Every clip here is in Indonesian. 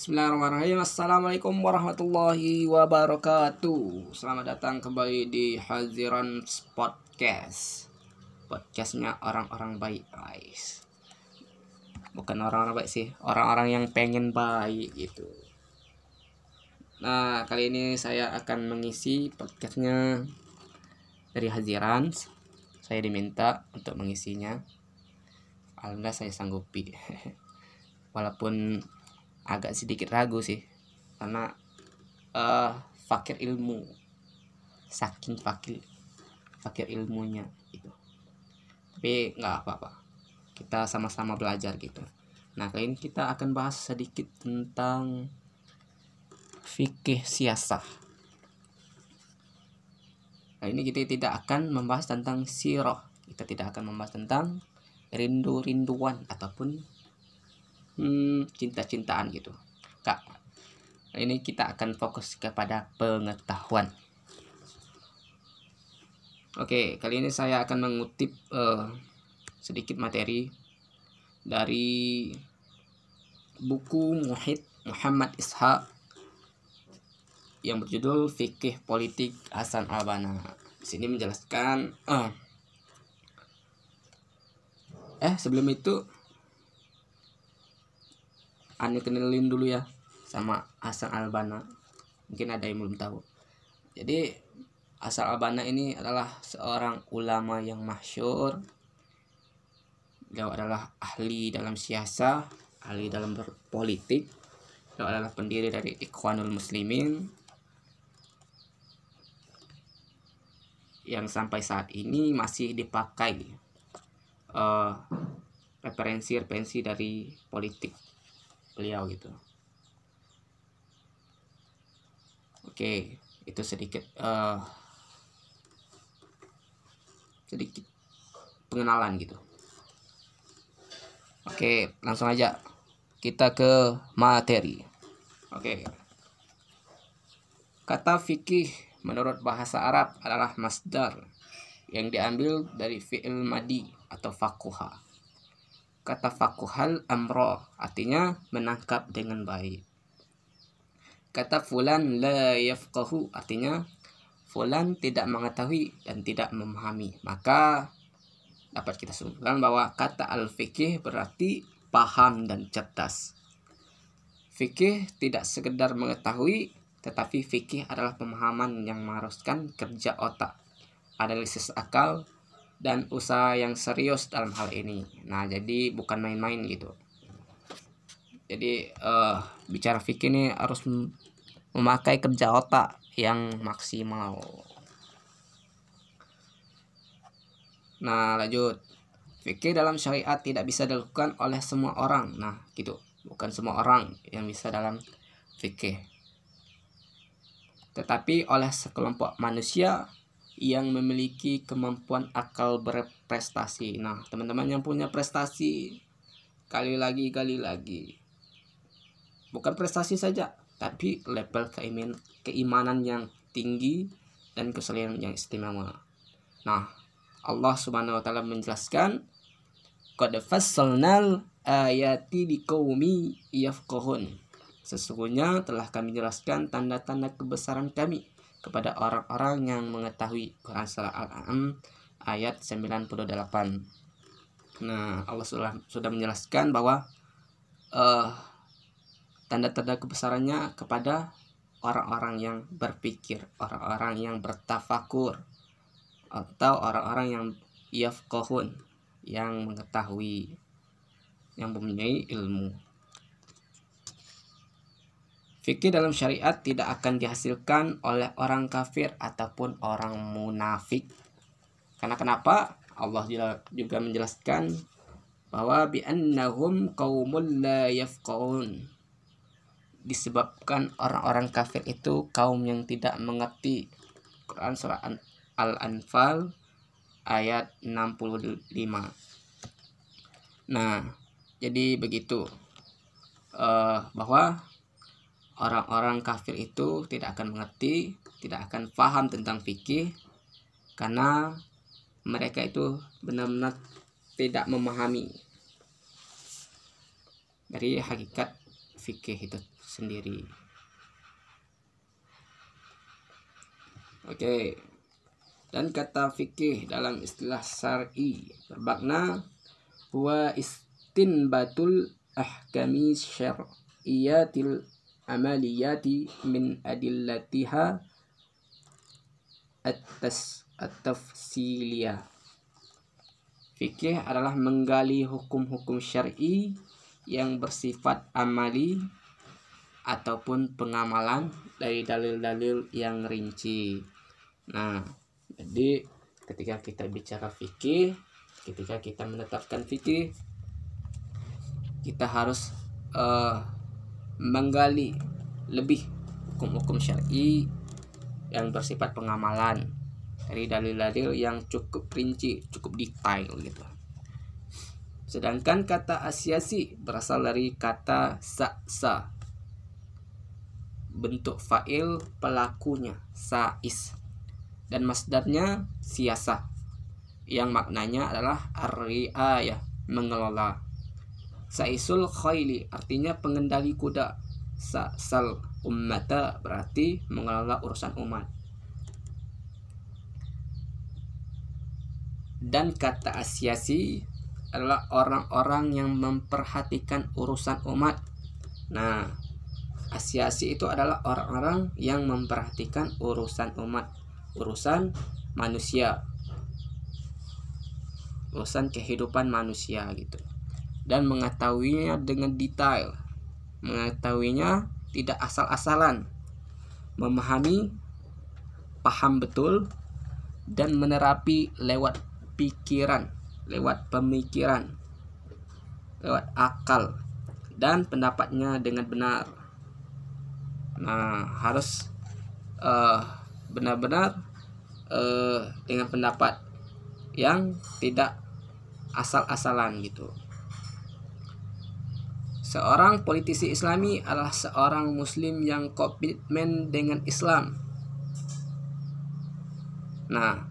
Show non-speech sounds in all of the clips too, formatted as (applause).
Bismillahirrahmanirrahim. Assalamualaikum warahmatullahi wabarakatuh. Selamat datang kembali di Haziran Podcast. Podcastnya orang-orang baik guys. Bukan orang-orang baik sih Orang-orang yang pengen baik gitu. Nah kali ini saya akan mengisi podcastnya Dari Haziran. Saya diminta untuk mengisinya. Alhamdulillah saya sanggupi. (laughs) Walaupun agak sedikit ragu sih. Karena uh, fakir ilmu. Saking fakir fakir ilmunya gitu tapi nggak apa-apa. Kita sama-sama belajar gitu. Nah kali ini kita akan bahas sedikit tentang fikih siasah. Nah ini kita tidak akan membahas tentang sirah. Kita tidak akan membahas tentang rindu-rinduan Ataupun hmm, cinta-cintaan gitu kak ini kita akan fokus kepada pengetahuan oke kali ini saya akan mengutip uh, sedikit materi dari buku Muhid Muhammad Ishaq yang berjudul Fikih Politik Hasan Albana. Di sini menjelaskan uh, eh sebelum itu Ane kenalin dulu ya sama Hasan Albana. Mungkin ada yang belum tahu. Jadi Hasan Albana ini adalah seorang ulama yang masyur. Beliau adalah ahli dalam siasa, ahli dalam berpolitik. Beliau adalah pendiri dari Ikhwanul Muslimin. Yang sampai saat ini masih dipakai uh, referensi-referensi dari politik beliau gitu. Oke itu sedikit uh, sedikit pengenalan gitu. Oke langsung aja kita ke materi. Oke. Kata fikih menurut bahasa Arab adalah masdar yang diambil dari fi'il madi atau fakuha Kata fakuhal amro artinya menangkap dengan baik. Kata fulan la yafqahu artinya fulan tidak mengetahui dan tidak memahami. Maka dapat kita simpulkan bahwa kata al-fikih berarti paham dan cerdas. Fikih tidak sekedar mengetahui, tetapi fikih adalah pemahaman yang mengharuskan kerja otak, analisis akal, dan usaha yang serius dalam hal ini. Nah, jadi bukan main-main gitu. Jadi uh, bicara fikih ini harus memakai kerja otak yang maksimal. Nah, lanjut. Fikih dalam syariat tidak bisa dilakukan oleh semua orang. Nah, gitu. Bukan semua orang yang bisa dalam fikih. Tetapi oleh sekelompok manusia yang memiliki kemampuan akal berprestasi. Nah, teman-teman yang punya prestasi kali lagi kali lagi. Bukan prestasi saja, tapi level keiman, keimanan yang tinggi dan keselian yang istimewa. Nah, Allah Subhanahu wa taala menjelaskan qad fassalnal ayati liqaumi yafqahun. Sesungguhnya telah kami jelaskan tanda-tanda kebesaran kami kepada orang-orang yang mengetahui Quran surah Al-An'am ayat 98. Nah, Allah sudah sudah menjelaskan bahwa uh, tanda-tanda kebesarannya kepada orang-orang yang berpikir, orang-orang yang bertafakur atau orang-orang yang yafqahun yang mengetahui yang mempunyai ilmu. Fikih dalam syariat tidak akan dihasilkan oleh orang kafir ataupun orang munafik. Karena kenapa? Allah juga menjelaskan bahwa bi'annahum qaumul la yafqahun. Disebabkan orang-orang kafir itu kaum yang tidak mengerti. Quran surah Al-Anfal ayat 65. Nah, jadi begitu. Uh, bahwa orang-orang kafir itu tidak akan mengerti, tidak akan paham tentang fikih karena mereka itu benar-benar tidak memahami dari hakikat fikih itu sendiri. Oke. Dan kata fikih dalam istilah syar'i bermakna huwa istinbatul ahkami syar'iyatil amaliyati min adillatiha at-tas at-tafsiliyah. Fikih adalah menggali hukum-hukum syar'i yang bersifat amali ataupun pengamalan dari dalil-dalil yang rinci. Nah, jadi ketika kita bicara fikih, ketika kita menetapkan fikih, kita harus uh, menggali lebih hukum-hukum syar'i yang bersifat pengamalan dari dalil-dalil yang cukup rinci, cukup detail gitu. Sedangkan kata asyasi berasal dari kata sa-sa. Bentuk fa'il pelakunya sa'is. Dan masdarnya siasa. Yang maknanya adalah ar-ri'ayah, mengelola. Sa'isul khayli artinya pengendali kuda. Sa'sal ummata berarti mengelola urusan umat. Dan kata asyasi adalah orang-orang yang memperhatikan urusan umat. Nah, asiasi itu adalah orang-orang yang memperhatikan urusan umat, urusan manusia, urusan kehidupan manusia gitu. Dan mengetahuinya dengan detail. Mengetahuinya tidak asal-asalan. Memahami, paham betul, dan menerapi lewat pikiran lewat pemikiran, lewat akal, dan pendapatnya dengan benar. Nah, harus uh, benar-benar uh, dengan pendapat yang tidak asal-asalan gitu. Seorang politisi Islami adalah seorang Muslim yang komitmen dengan Islam. Nah,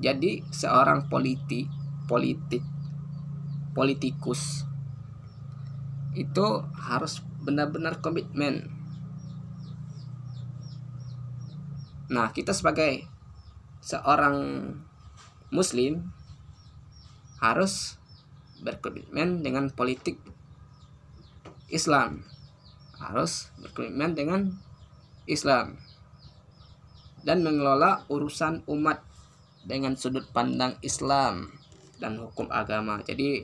jadi seorang politik politik politikus itu harus benar-benar komitmen. Nah, kita sebagai seorang muslim harus berkomitmen dengan politik Islam. Harus berkomitmen dengan Islam dan mengelola urusan umat dengan sudut pandang Islam dan hukum agama. Jadi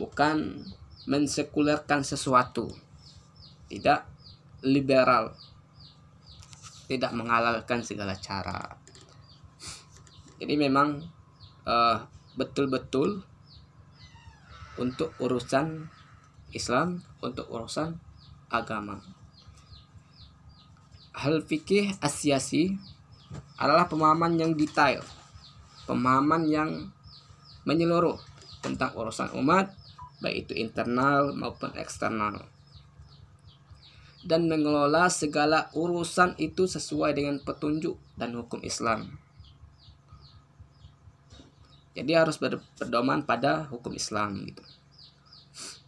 bukan mensekulerkan sesuatu. Tidak liberal. Tidak menghalalkan segala cara. Jadi memang betul eh, betul-betul untuk urusan Islam, untuk urusan agama. Hal fikih asyasi adalah pemahaman yang detail, pemahaman yang menyeluruh tentang urusan umat, baik itu internal maupun eksternal. Dan mengelola segala urusan itu sesuai dengan petunjuk dan hukum Islam. Jadi harus berpedoman pada hukum Islam gitu.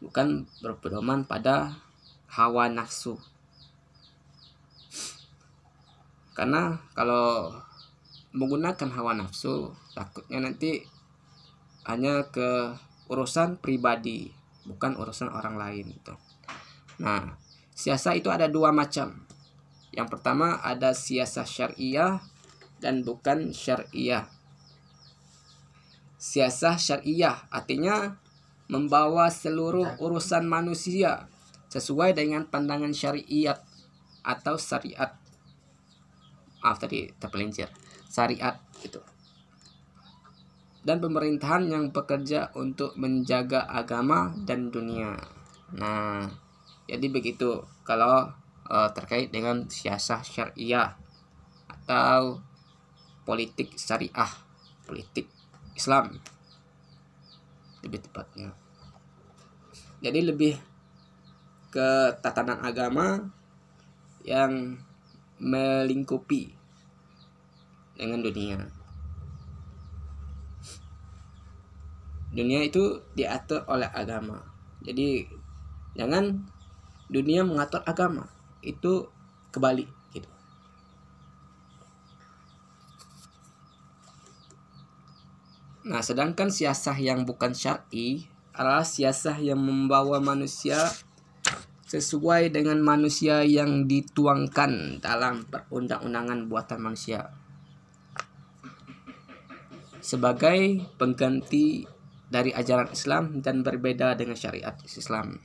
Bukan berpedoman pada hawa nafsu. Karena kalau menggunakan hawa nafsu takutnya nanti hanya ke urusan pribadi bukan urusan orang lain itu. Nah, siasa itu ada dua macam. Yang pertama ada siasa syariah dan bukan syariah. Siasa syariah artinya membawa seluruh urusan manusia sesuai dengan pandangan syariat atau syariat. Maaf tadi terpelincir. Syariat itu dan pemerintahan yang bekerja untuk menjaga agama dan dunia. Nah, jadi begitu kalau uh, terkait dengan siasah syariah atau politik syariah, politik Islam lebih tepatnya. Jadi lebih ke tatanan agama yang melingkupi dengan dunia. dunia itu diatur oleh agama jadi jangan dunia mengatur agama itu kebalik gitu nah sedangkan siasah yang bukan syar'i adalah siasah yang membawa manusia sesuai dengan manusia yang dituangkan dalam perundang-undangan buatan manusia sebagai pengganti dari ajaran Islam dan berbeda dengan syariat Islam.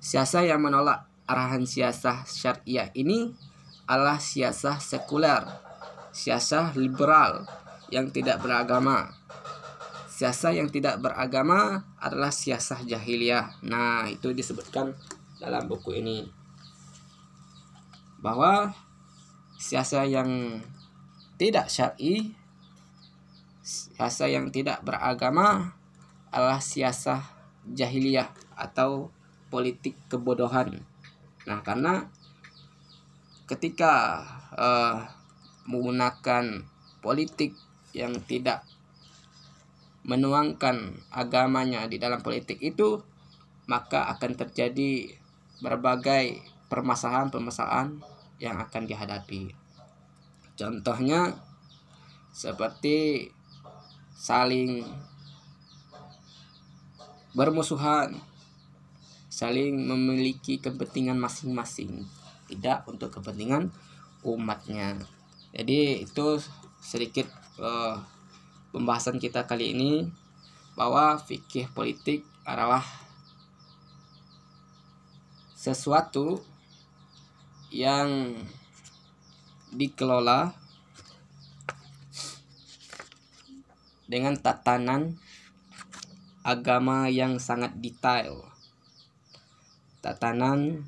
Siasah yang menolak arahan siasah syariah ini adalah siasah sekuler, siasah liberal yang tidak beragama. Siasah yang tidak beragama adalah siasah jahiliyah. Nah, itu disebutkan dalam buku ini. Bahwa siasah yang tidak syar'i, siasah yang tidak beragama adalah siasah jahiliyah atau politik kebodohan. Nah, karena ketika uh, menggunakan politik yang tidak menuangkan agamanya di dalam politik itu, maka akan terjadi berbagai permasalahan-permasalahan yang akan dihadapi. Contohnya seperti saling bermusuhan saling memiliki kepentingan masing-masing tidak untuk kepentingan umatnya jadi itu sedikit uh, pembahasan kita kali ini bahwa fikih politik adalah sesuatu yang dikelola dengan tatanan agama yang sangat detail. Tatanan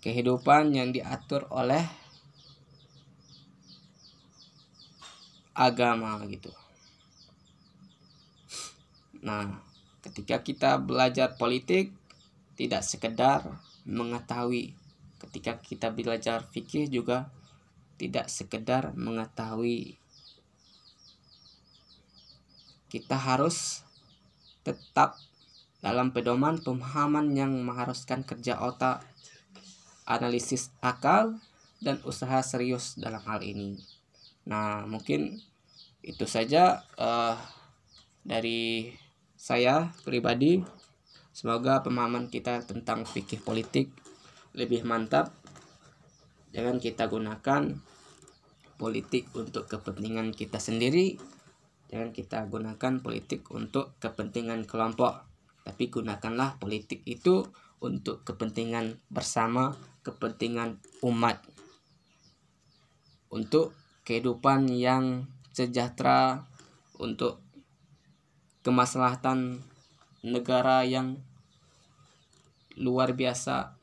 kehidupan yang diatur oleh agama gitu. Nah, ketika kita belajar politik tidak sekedar mengetahui, ketika kita belajar fikih juga tidak sekedar mengetahui. Kita harus tetap dalam pedoman pemahaman yang mengharuskan kerja otak, analisis akal, dan usaha serius dalam hal ini. Nah, mungkin itu saja uh, dari saya pribadi. Semoga pemahaman kita tentang fikih politik lebih mantap. Jangan kita gunakan politik untuk kepentingan kita sendiri. Jangan kita gunakan politik untuk kepentingan kelompok tapi gunakanlah politik itu untuk kepentingan bersama, kepentingan umat. Untuk kehidupan yang sejahtera, untuk kemaslahatan negara yang luar biasa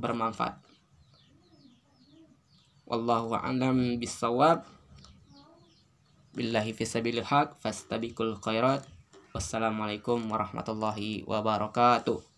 bermanfaat. Wallahu a'lam bisawab. Billahi fisabilil haq fastabiqul khairat. Wassalamualaikum warahmatullahi wabarakatuh.